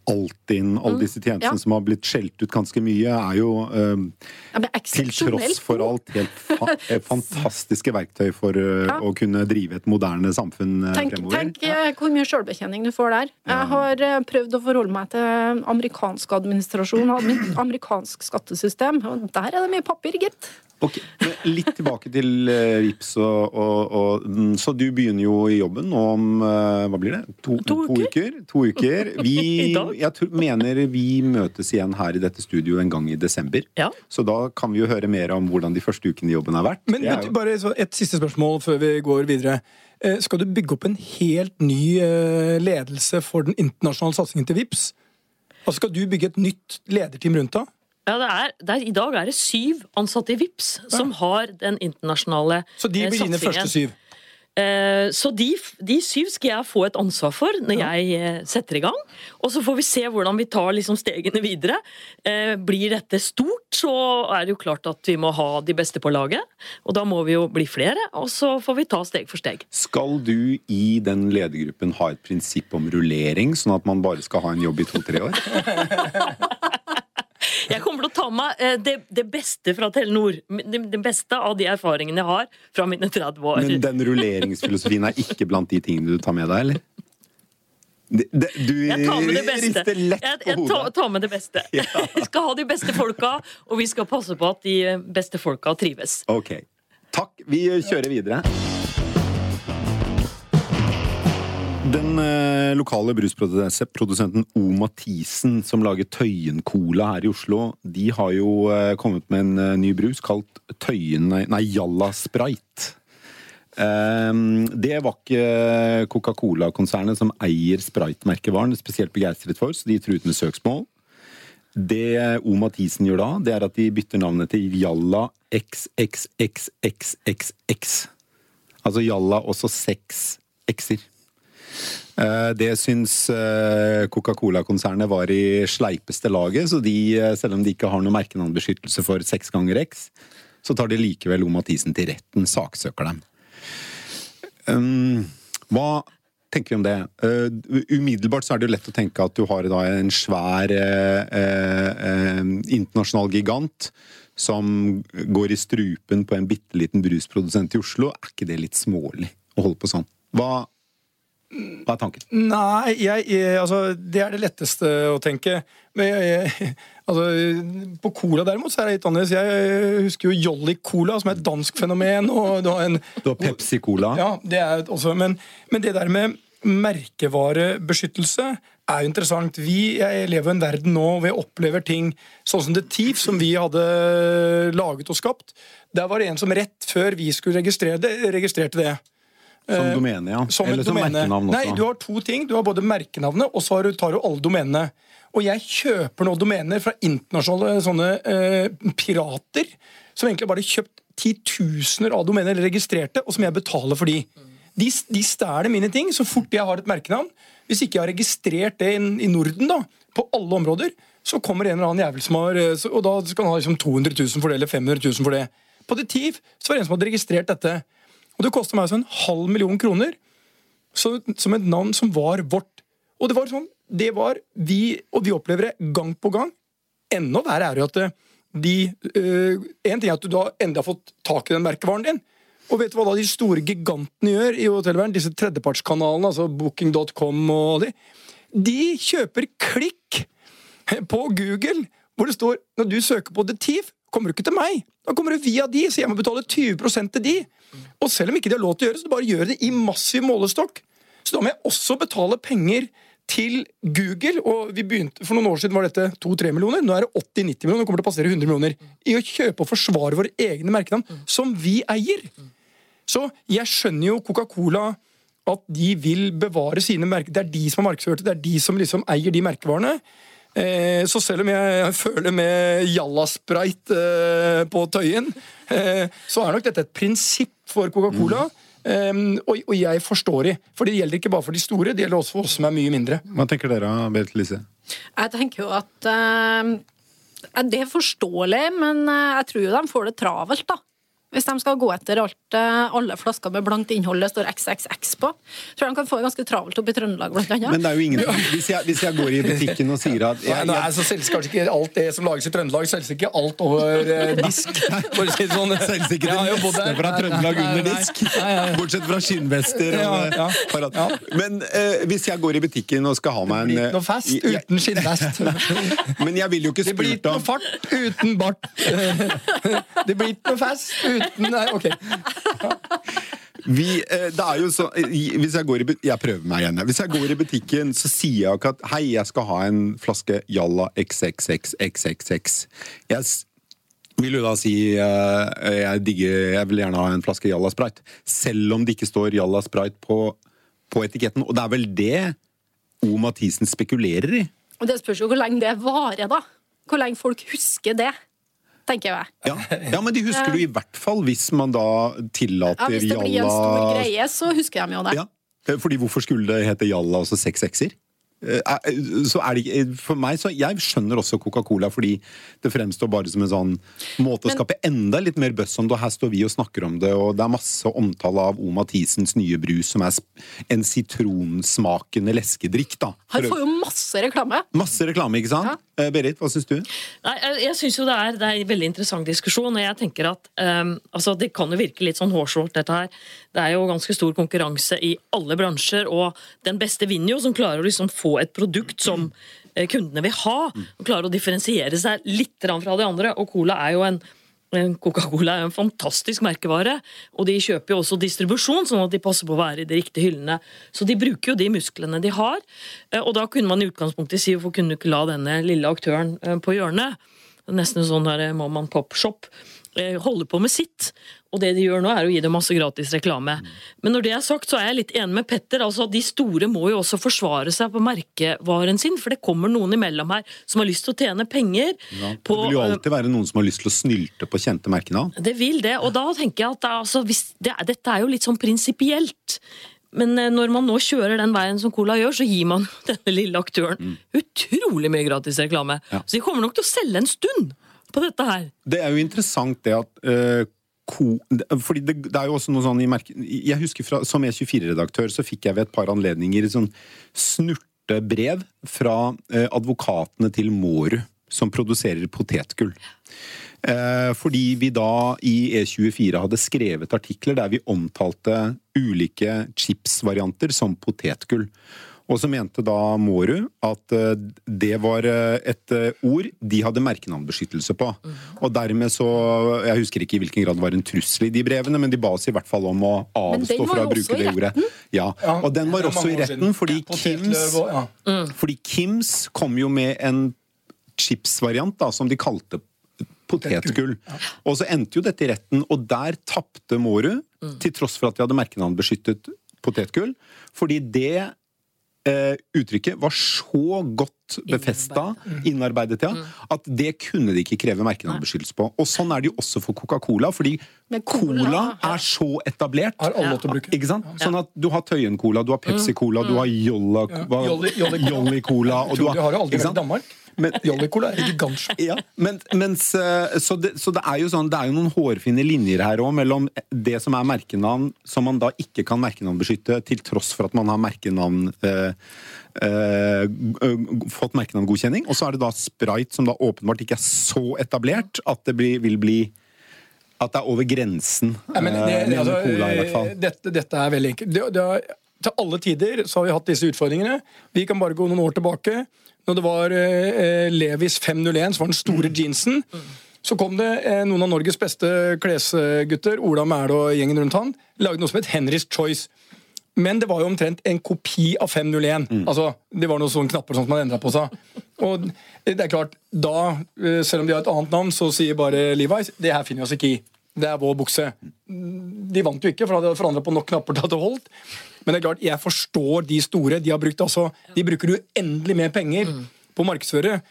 Altinn, alle disse tjenestene Ja. som har blitt skjelt ut ganske mye, er jo eh, til tross for alt helt fa eh, fantastiske verktøy for uh, Ja. å kunne drive et moderne samfunn uh, Tenk, fremover. tenk eh, hvor mye sjølbetjening du får der. Jeg har prøvd å forholde meg til amerikansk administrasjon og amerikansk skattesystem. Og der er det mye papir, gitt. Ok, men Litt tilbake til uh, Vips. Og, og, og, mm, så du begynner jo i jobben om eh, hva blir det? To, To uker. To uker. Vi, jeg tror, mener vi møtes igjen her i dette studioet en gang i desember. Ja. Så da kan vi jo høre mer om hvordan de første ukene i jobben har vært. Men du, bare så et siste spørsmål før vi går videre. Eh, Skal du bygge opp en helt ny eh, ledelse for den internasjonale satsingen til VIPS? Altså Skal du bygge et nytt lederteam rundt deg? Ja, det er, det er, I dag er det syv ansatte i VIPS som har den internasjonale satsingen. Så de eh, blir dine første syv? Eh, Så de, de syv skal jeg få et ansvar for når jeg eh, setter i gang. Og så får vi se hvordan vi tar liksom stegene videre. Eh, Blir dette stort, så er det jo klart at vi må ha de beste på laget. Og da må vi jo bli flere, og så får vi ta steg for steg. Skal du i den ledergruppen ha et prinsipp om rullering, sånn at man bare skal ha en jobb i to-tre år? Jeg kommer til å ta med eh, det, det beste fra Telenor. Det, det beste av de erfaringene jeg har fra mine 30 år. Men den rulleringsfilosofien er ikke blant de tingene du tar med deg, eller? Det, det, du Jeg tar med det beste. Jeg, jeg tar, tar med det beste. Vi skal ha de beste folka, og vi skal passe på at de beste folka trives. Ok. Takk. Vi kjører videre. Den eh, lokale brusprodusenten O. Mathisen, som lager Tøyen Cola her i Oslo, de har jo eh, kommet med en eh, ny brus kalt Tøyen Nei, Jalla Sprite. Ehm, det var ikke Coca-Cola-konsernet som eier Sprite-merkevaren spesielt begeistret for, så de truet med søksmål. Det O. Mathisen gjør da, det er at de bytter navnet til Jalla XXXXXX. Altså Jalla også seks x-er. Eh, Det syns eh, Coca-Cola-konsernet var i sleipeste laget, så de, eh, selv om de ikke har noe merkenavnbeskyttelse for seks ganger X, så tar de likevel O. Mathisen til retten, saksøker dem. Um, hva tenker vi om det? Uh, umiddelbart så er det jo lett å tenke at du har da en svær uh, uh, internasjonal gigant som går i strupen på en bitte liten brusprodusent i Oslo. Er ikke det litt smålig å holde på sånn? Hva, hva er tanken? Nei, jeg, jeg, altså, det er det letteste å tenke. Men jeg, jeg, altså, på cola derimot så er det litt annerledes. Jeg husker jo Jolly Cola, som er et dansk fenomen. Og du har har Pepsi Cola. Ja, det er også, men, men det der med merkevarebeskyttelse er jo interessant. Vi jeg lever i en verden nå hvor vi opplever ting sånn som The Thief, som vi hadde laget og skapt. Der var det en som rett før vi skulle registrere det, registrerte det. Som domene, ja. Eh, Som Eller som domene. merkenavn også. Nei, du har to ting. Du har både merkenavnet, og så tar du alle domenene. Og jeg kjøper nå domener fra internasjonale sånne eh, pirater, som egentlig bare har kjøpt titusener av domener, eller registrerte, og som jeg betaler for de. De, de stjeler mine ting så fort jeg har et merkenavn. Hvis ikke jeg har registrert det i, i Norden, da, på alle områder, så kommer en eller annen jævel som har eh, Og da skal han ha liksom 200 000 for det, eller 500 000 for det. På Detiv så var det en som hadde registrert dette. Og det kosta meg altså en halv million kroner så, som et navn som var vårt. Og det var sånn, det var vi, og vi opplever det gang på gang. Enda verre er jo at eh, de øh, En ting er at du da endelig har fått tak i den merkevaren din. Og vet du hva da de store gigantene gjør i hotellverden? Disse tredjepartskanalene, altså Booking.com og de. De kjøper klikk på Google, hvor det står når du søker på Detiv, kommer du ikke til meg. Da kommer du via de, så jeg må betale 20 til de. Og selv om ikke de har lov til å gjøre det, så bare gjør det i massiv målestokk. Så da må jeg også betale penger til Google. Og vi begynte, For noen år siden var dette 2-3 millioner. Nå er det 80-90 millioner. Nå kommer til å passere 100 millioner. I å kjøpe og forsvare våre egne merkenavn, som vi eier. Så jeg skjønner jo Coca-Cola at de vil bevare sine merker. Det er de som har markedsført det, det er de som liksom eier de merkevarene. Eh, så selv om jeg føler med Jalla-sprite eh, på Tøyen, eh, så er nok dette et prinsipp for Coca-Cola. Um, og, og jeg forstår de. For det gjelder ikke bare for de store, det gjelder også for oss som er mye mindre. Hva tenker dere, Berit Lise? Jeg tenker jo at uh, Det er forståelig, men jeg tror jo de får det travelt, da. Hvis de skal gå etter alt, eh, alle flasker med blankt innhold det står XXX på. Tror jeg de kan få det ganske travelt opp i Trøndelag, blant annet. Men det er jo ingen Hvis jeg, hvis jeg går i butikken og sier at jeg, jeg, nei, så selges kanskje ikke alt det som lages i Trøndelag, selges ikke alt over eh, disk. For å si det sånn. Selges ikke det har jo bodd meste fra Trøndelag under disk? Bortsett fra skinnvester og Ja, ja. Men eh, hvis jeg går i butikken og skal ha meg en Det blir eh, ikke noe fest uten skinnvest. Men jeg vil jo ikke Det blir ikke noe fart uten bart. Det blir ikke noe fest uten Nei, ok. vi, eh, det er jo så, hvis jeg, går i, jeg prøver meg igjen. Hvis jeg går i butikken, så sier jeg ikke at hei, jeg skal ha en flaske Jalla XXXXXX. Jeg vil jo da si eh, jeg digger Jeg vil gjerne ha en flaske Jalla Sprite. Selv om det ikke står Jalla Sprite på, på etiketten. Og det er vel det O. Mathisen spekulerer i. Og det spørs jo hvor lenge det varer, da. Hvor lenge folk husker det, tenker jeg. Ja, ja men de husker du i hvert fall hvis man da Ja, tillater hvis det blir en stor greie, så husker de jo det. Ja, eh, fordi hvorfor skulle det hete Jalla og så seks sekser? Eh, eh, Så er det ikke, for meg så, Jeg skjønner også Coca-Cola, fordi det fremstår bare som en sånn måte å Men- skape enda litt mer buzz om det. Og her står vi og snakker om det, og det er masse omtale av O. Mathisens nye brus, som er en sitronsmakende leskedrikk. da. Han får jo masse reklame. Masse reklame, ikke sant? Eh, Berit, hva syns du? Nei, jeg, jeg synes jo det er, det er en veldig interessant diskusjon, og jeg tenker at um, altså Det kan jo virke litt sånn hårsålt, dette her. Det er jo ganske stor konkurranse i alle bransjer, og den beste vinner jo, som klarer å liksom få et produkt som eh, kundene vil ha. og Klarer å differensiere seg litt fra de andre. Og Cola er jo en Coca-Cola er en fantastisk merkevare, og de kjøper jo også distribusjon, sånn at de passer på å være i de riktige hyllene. Så de bruker jo de musklene de har, eh, og da kunne man i utgangspunktet si hvorfor kunne du ikke la denne lille aktøren eh, på hjørnet, nesten sånn der mom and pop-shop, eh, holde på med sitt. Og det de gjør nå, er å gi dem masse gratis reklame. Men når det er sagt, så er jeg litt enig med Petter. altså at De store må jo også forsvare seg på merkevaren sin, for det kommer noen imellom her som har lyst til å tjene penger Ja, det vil jo eh, alltid være noen som har lyst til å snylte på kjente merkenavn. det vil det, og da tenker jeg at altså, hvis det dette er jo litt sånn prinsipielt. Men eh, når man nå kjører den veien som Cola gjør, så gir man denne lille aktøren utrolig mye gratis reklame. Ja. Så de kommer nok til å selge en stund på dette her. Det er jo interessant det at uh, ko, fordi det, det er jo også noe sånn Jeg husker fra, Som E24-redaktør så fikk jeg ved et par anledninger sånn snurtebrev fra eh, advokatene til Mårud, som produserer potetgull. Eh, fordi vi da i E24 hadde skrevet artikler der vi omtalte ulike chipsvarianter som potetgull. Og så mente da Mårud at eh, det var eh, et eh, ord de hadde merkenavnbeskyttelse på. Og dermed så Jeg husker ikke i hvilken grad det var en trussel i de brevene, men de ba oss i hvert fall om å avstå fra å bruke det ordet. Ja, Og den var også i retten, fordi Kims fordi Kims kom jo med en chipsvariant da, som de kalte potetgull. Og så endte jo dette i retten, og der tapte Mårud, til tross for at de hadde merkenavnbeskyttet potetgull. Fordi det eh, uttrykket var så godt befesta, innarbeidet, ja, at det kunne de ikke kreve merkenavnbeskyttelse på. Og sånn er det jo også for Coca-Cola, fordi Cola- Cola er så etablert. Har alle lov til å bruke. Ikke sant? Sånn at du har Tøyen-cola, du har Pepsi-cola, du har Jolla, hva- Jolly- Jolly Cola. Jolly-cola og du har, har jo aldri vært i Danmark. Men- Jolly Cola er gigantisk. Ja, men, mens, eh, så, det, så det er jo sånn, det er jo noen hårfine linjer her òg mellom det som er merkenavn som man da ikke kan merkenavnbeskytte, til tross for at man har merkenavn eh, eh, fått merkenavngodkjenning. Og så er det da Sprite, som da åpenbart ikke er så etablert at det blir, vil bli at det er over grensen, Nei, men det, med altså, Cola i hvert fall. Dette, dette er veldig enkelt. Det, det er, til alle tider så har vi hatt disse utfordringene. Vi kan bare gå noen år tilbake. Når det var eh, Levis 501, som var den store jeansen, så kom det eh, noen av Norges beste klesgutter, Ola Mæle og gjengen rundt han, lagde noe som het Henrys Choice. Men det var jo omtrent en kopi av 501. Altså, Det var noen sånne knapper som man endra på seg. Og det er klart, da, eh, selv om de har et annet navn, så sier bare Levi's det her finner vi oss ikke i. Det er vår bukse. De vant jo ikke, for de hadde forandra på nok knapper til at det holdt. Men det er klart, jeg forstår de store. De har brukt altså, de bruker uendelig mer penger på å markedsføre.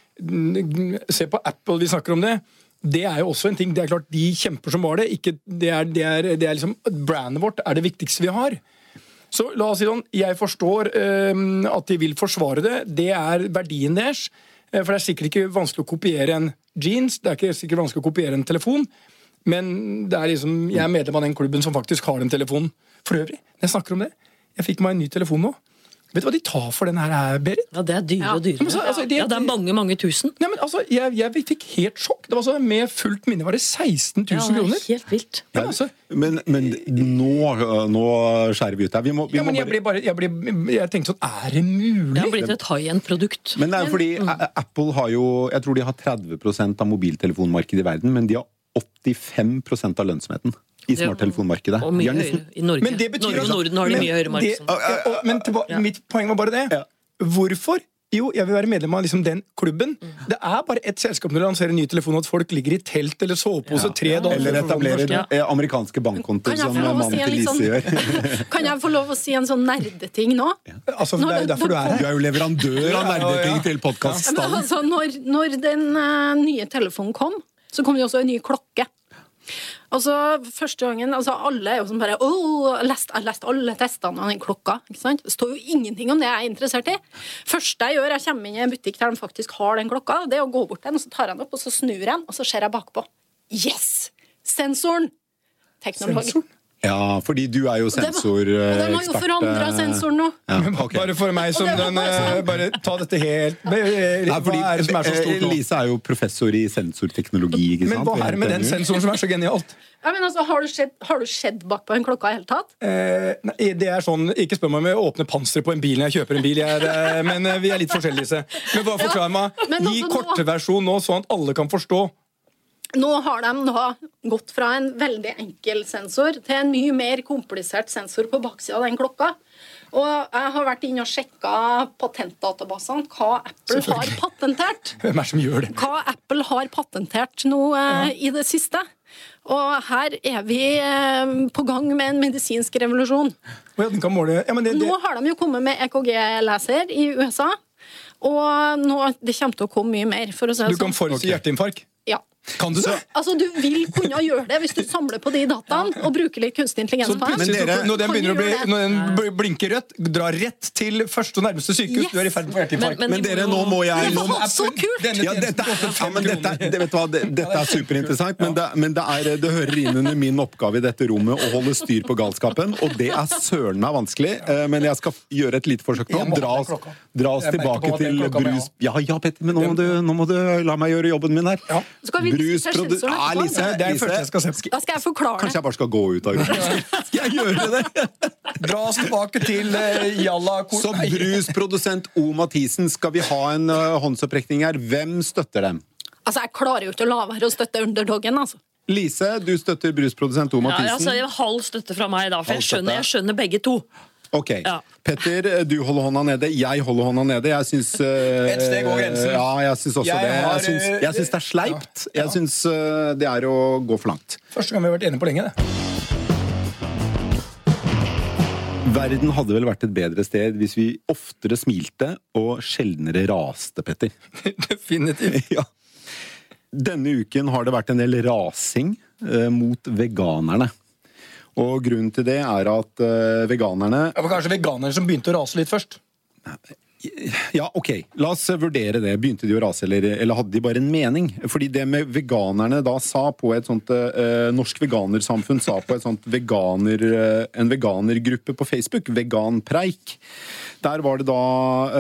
Se på Apple, vi snakker om det. Det er jo også en ting. Det er klart, De kjemper som var det. Ikke, det, er, det, er, det er liksom, Brandet vårt er det viktigste vi har. Så la oss si sånn, Jeg forstår eh, at de vil forsvare det. Det er verdien deres. Eh, for det er sikkert ikke vanskelig å kopiere en jeans, det er ikke sikkert vanskelig å kopiere en telefon. Men det er liksom, jeg er medlem av den klubben som faktisk har den telefonen. For øvrig, jeg snakker om det, jeg fikk meg en ny telefon nå. Vet du hva de tar for den her, Berit? Ja, det er dyre og dyre. Ja, så, altså, det- ja, det er mange, mange tusen. Nei, men altså, jeg, jeg fikk helt sjokk. Det var så, Med fullt minne var det 16 000 Ja, det er kroner. helt vilt. Ja, altså, Men, men nå, nå skjærer vi ut her. Vi må, vi ja, må men jeg, bare bare, jeg, ble, jeg tenkte sånn Er det mulig? Det har blitt et high-end-produkt. Men det er jo fordi mm. Apple har jo Jeg tror de har 30% av mobiltelefonmarkedet i verden, men de har 85% av lønnsomheten i smarttelefonmarkedet. Og mye nesten- høyere i Norge. Men det betyr Norge og Norden har de mye høyere det- marked. ja, og- Men tilba- Ja. mitt poeng var bare det. Ja. Hvorfor? Jo, jeg vil være medlem av liksom den klubben. Det er bare ett selskap når du lanserer en ny telefon, at folk ligger i telt eller sovepose tre dager Eller etablerer først. eh, amerikanske bankkontoer, Kan jeg som få lov å mannen til Lise sånn- gjør. Kan jeg få lov å si en sånn nerdeting nå? Altså, det er jo derfor du er her. Du er jo leverandør av Ja, ja, ja. nerdeting til Men podkaststallen. altså, når, når den uh, nye telefonen kom, så kom det også en ny klokke. Altså, første gangen, altså Alle er jo sånn bare Åh, jeg har lest alle testene og den klokka. ikke sant? Det står jo ingenting om det jeg er interessert i. første jeg gjør, jeg kommer inn i en butikk der de faktisk har den klokka, det er å gå bort til den, så tar jeg den opp, og så snur jeg den, og så ser jeg bakpå. Yes! Sensoren! Teknologi. Sensoren? Ja, fordi du er jo sensorekspert. det var- Og de har jo forandra eh, sensoren nå. Ja, okay. Bare for meg som den bare eh, sånn. Bare ta dette helt Hva Nei, fordi, er det som er så stort eh, nå? Lise er jo professor i sensorteknologi. ikke sant? Men hva er det med den sensoren som er så genialt? Ja, men altså, Har du skjedd, har du sett bakpå en klokka i hele tatt? Eh, nei, det er sånn, Ikke spør meg om jeg åpner panseret på en bil når jeg kjøper en bil. Jeg er, eh, men eh, vi er litt forskjellige. Lise. Men bare forklar meg. men Gi altså, nå- korteversjon nå, sånn at alle kan forstå. Nå har de da gått fra en veldig enkel sensor til en mye mer komplisert sensor på baksida av den klokka. Og jeg har vært inne og sjekka patentdatabasene, hva Apple har patentert. Hvem er som gjør det? Hva Apple har patentert nå eh, i det siste. Og her er vi eh, på gang med en medisinsk revolusjon. Ja, den kan måle ja, men det, det, Nå har de jo kommet med EKG-leser i USA. Og nå, det kommer til å komme mye mer. For å si Du kan sånn. forutsi hjerteinfarkt. Kan du det? Altså, Du vil kunne gjøre det hvis du samler på de dataene og bruker litt kunstig intelligens på dere- når den begynner å bli, når den blinker rødt, dra rett til første og nærmeste sykehus. Yes. Du er i ferd med å få hjerteinfarkt. Men- Men dere, nå må jeg Det var så kult! Ja, dette, ja, men dette, det, vet du hva, det, dette er superinteressant, men, det, men det, er, det hører inn under min oppgave i dette rommet å holde styr på galskapen, og det er søren meg vanskelig. eh, Men jeg skal gjøre et lite forsøk nå. Dra oss, dra oss tilbake den til brus... Ja, ja, Petter, men nå må, du, nå må du la meg gjøre jobben min her. Skal vi sensoren Ja. Lise, Det er Lise, første jeg skal se. Da skal jeg forklare Kanskje jeg bare skal gå ut av gruppa? Skal jeg gjøre det? Dra oss tilbake til uh, Jalla Kor- Så brusprodusent O. Mathisen, skal vi ha en uh, håndsopprekning her? Hvem støtter dem? Altså, Jeg klarer jo ikke å la være å støtte underdogen. altså. Lise, du støtter brusprodusent O. Mathisen. Ja, altså, halv støtte fra meg, da. For jeg skjønner, jeg skjønner begge to. Ok, Ja. Petter, du holder hånda nede. Jeg holder hånda nede. Jeg syns uh, Et steg over grensen. Ja, jeg syns også Jeg det. har, Jeg syns, jeg syns det er sleipt. ja, ja. Jeg syns uh, det er å gå for langt. Første gang vi har vært enige på lenge. det. Verden hadde vel vært et bedre sted hvis vi oftere smilte og sjeldnere raste, Petter. Definitivt. ja. Denne uken har det vært en del rasing uh, mot veganerne. Og grunnen til det er at uh, veganerne Det var kanskje veganerne som begynte å rase litt først. Ja, ok, la oss vurdere det. Begynte de å rase, eller, eller hadde de bare en mening? Fordi det med veganerne da sa på et sånt eh, Norsk Veganersamfunn sa på et sånt veganer, eh, en veganergruppe på Facebook, Veganpreik. Der var det da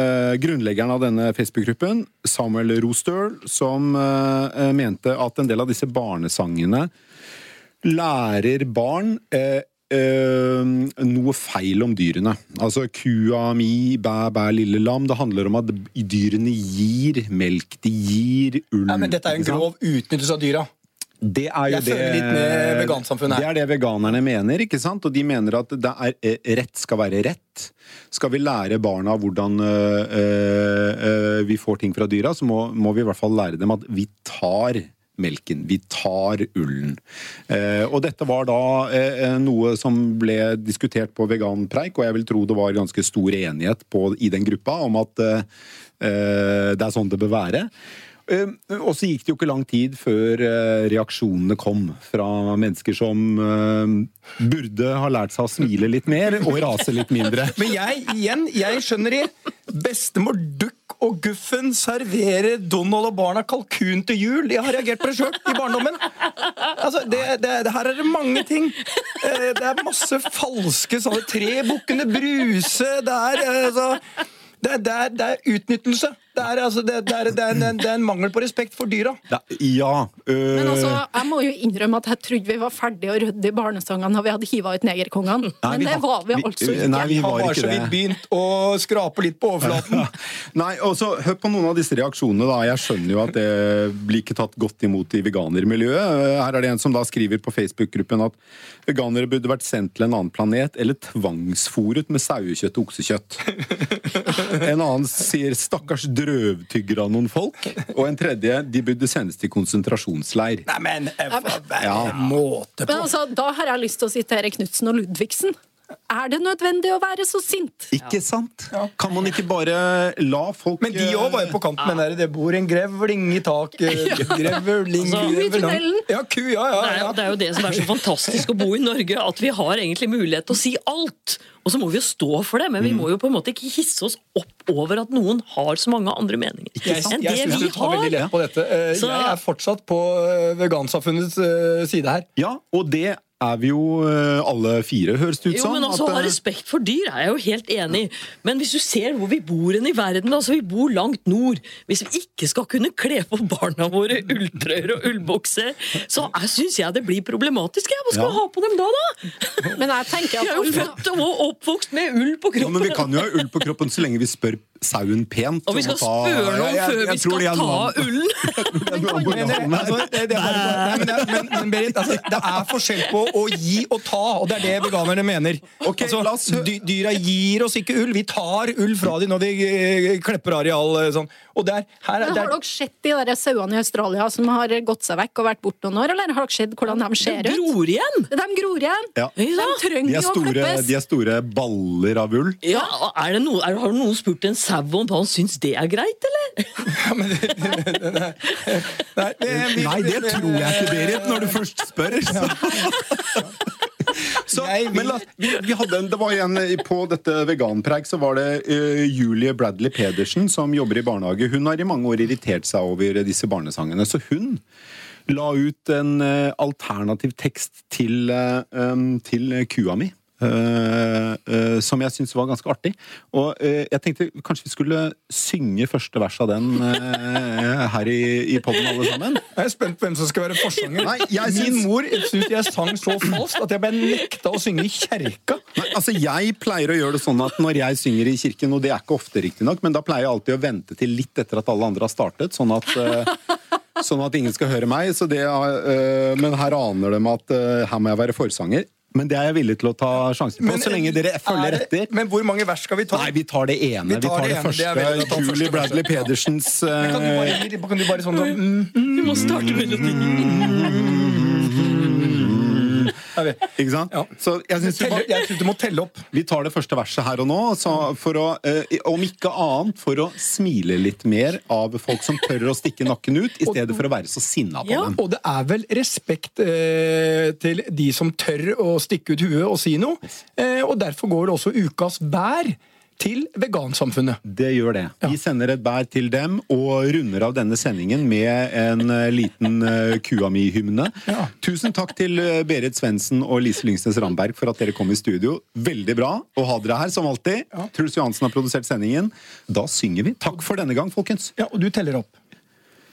eh, grunnleggeren av denne Facebook-gruppen, Samuel Rostøl, som eh, mente at en del av disse barnesangene lærer barn eh, eh, noe feil om dyrene. Altså kua mi, bæ, bæ, lille lam. Det handler om at dyrene gir melk. De gir ull. Ja, men Dette er jo en grov utnyttelse av dyra. Det er jo det. Det er det veganerne mener, ikke sant? Og de mener at det er, eh, rett skal være rett. Skal vi lære barna hvordan øh, øh, vi får ting fra dyra, så må, må vi i hvert fall lære dem at vi tar melken. Vi tar ullen. Eh, og dette var da eh, noe som ble diskutert på veganpreik, og jeg vil tro det var ganske stor enighet på, i den gruppa om at eh, eh, det er sånn det bør være. Eh, Og så gikk det jo ikke lang tid før eh, reaksjonene kom fra mennesker som burde ha lært seg å smile litt mer og rase litt mindre. Men jeg, igjen, jeg skjønner i Bestemor Duck og Guffen serverer Donald og barna kalkun til jul. Jeg har reagert på det sjøl i barndommen. Altså, det, det, det, her er det mange ting. Eh, Det er masse falske sånne Tre bukkene Bruse. Det er eh, altså det er, det, er, utnyttelse. Det er, altså, det, det, er, det, er en, det er en mangel på respekt for dyra. Da, ja øh, Men altså, jeg må jo innrømme at jeg trodde vi var ferdige å rydde i barnesangene når vi hadde hiva ut negerkongene. Men det var vi vi- altså ikke. nei, vi var, var ikke så vidt begynt å skrape litt på overflaten. Nei, og så Hør på noen av disse reaksjonene. da. Jeg skjønner jo at det blir ikke tatt godt imot i veganermiljøet. Her er det en som da skriver på Facebook-gruppen at veganere burde vært sendt til en annen planet eller tvangsfòret med sauekjøtt og oksekjøtt. En annen sier 'stakkars drøvtygger av noen folk'. Og en tredje 'de burde sendes til konsentrasjonsleir'. Nei, men eh, Ja. måte på. Men altså, da har jeg lyst til å sitere Knutsen og Ludvigsen. Er det nødvendig å være så sint? Ikke sant? Kan man ikke bare la folk Men de òg var jo på kant med den der 'det bor en grevling i taket'. Grevling, Altså, grevelang. Ja, ku, ja, ja, Det er, ja. det er jo det som er så fantastisk å bo i Norge, at vi har egentlig mulighet til å si alt. Og så må vi jo stå for det, men vi må jo på en måte ikke hisse oss opp over at noen har så mange andre meninger Jeg, enn jeg det syns vi du tar veldig lett på dette. Eh, Så- Jeg er fortsatt på eh, vegansamfunnets eh, side her. Ja, og det er vi jo eh, alle fire, høres det ut Jo, men altså, at, Ha eh, respekt for dyr er jeg jo helt enig i. Men hvis du ser hvor vi bor i verden, altså vi bor langt nord Hvis vi ikke skal kunne kle på barna våre ulltrøyer og ullbukser, så syns jeg det blir problematisk. Jeg. Hva skal Ja. vi ha på dem da, da? Men jeg tenker Jeg at er jo født og oppvokst med ull på Ja, kroppen. men Vi kan jo ha ull på kroppen så lenge vi spør sauen pent. Og vi skal om spørre jeg- før vi skal ta ullen. Men, altså, men, Berit, altså, det er forskjell på å gi og ta, og det er det veganerne mener. Okay, altså, la oss dy, dyra gir oss ikke ull. Vi tar ull fra dem når de eh, klepper areal. eh, Sånn. Og der, her, er- men der, har dere sett de der sauene i Australia som har gått seg vekk og vært borte noen år, eller har dere sett hvordan de ser ut? De Gror igjen. De gror igjen. Ja. De De trenger er, jo å store, klippes. de er store baller av ull. Ja, er det noe, er, Har noen spurt en sau på han syns det er greit, eller? nei, det tror jeg ikke, Berit, når du først spør. Så, Så, men la, vi, vi hadde en, det var en eh, På dette veganpreik så var det uh, Julie Bradley Pedersen som jobber i barnehage. Hun har i mange år irritert seg over disse barnesangene. Så hun la ut en uh, alternativ tekst til, uh, um, til kua mi. Eh, eh, som jeg syntes var ganske artig. Og eh, jeg tenkte kanskje vi skulle synge første vers av den her i, i poden, alle sammen. Jeg er spent på hvem som skal være forsanger. Nei, Min syns- mor syntes jeg sang så falskt at jeg ble nekta å synge i kjerka. Nei, altså Jeg pleier å gjøre det sånn at når jeg synger i kirken, og det er ikke ofte riktignok, men da pleier jeg alltid å vente til litt etter at alle andre har startet, sånn at Sånn at ingen skal høre meg. Så det, men her aner de at her må jeg være forsanger. Men det er jeg villig til å ta sjansen på, så lenge dere følger er det- etter. Men hvor mange vers skal vi ta? Nei, vi tar det ene. Vi tar, vi tar det første. er veldig bra ta Julie Bradley. Pedersens uh... Kan du eh, bare, kan du bare sånn sånn mm, Du må starte melodien. Ikke sant? Ja. Så jeg jeg synes du må telle opp. vi tar det første verset her og nå, så for å, eh, om ikke annet for å smile litt mer av folk som tør å stikke nakken ut, i stedet for å være så sinna på Ja. dem. Og det er vel respekt eh, til de som tør å stikke ut huet og si noe. Eh, og derfor går det også ukas bær til vegansamfunnet. Det gjør det. Vi sender et bær til dem og runder av denne sendingen med en eh, liten uh, Kua mi-hymne. Ja. Tusen takk til eh, Berit Svendsen og Lise Lyngsnes Ramberg for at dere kom i studio. Veldig bra å ha dere her, som alltid. Truls Johansen har produsert sendingen. Da synger vi. Takk for denne gang, folkens. Ja, Og du teller opp.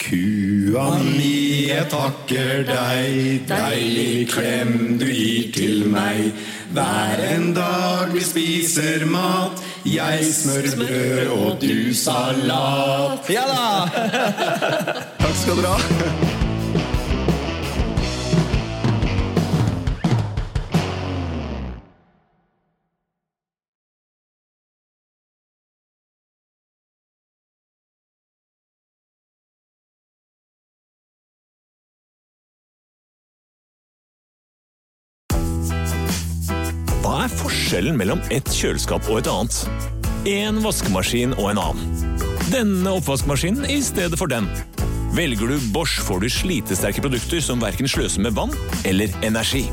Kua mi, jeg takker deg, deilig klem du gir til meg. Hver en dag vi spiser mat, jeg smørbrød og du salat. Ja da! Takk skal dere ha. Forskjellen mellom et kjøleskap og et annet? En vaskemaskin og en annen. Denne oppvaskmaskinen i stedet for den. Velger du Bosch, får du slitesterke produkter som verken sløser med vann eller energi.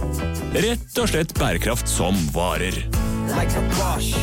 Rett og slett bærekraft som varer. like a Bosch.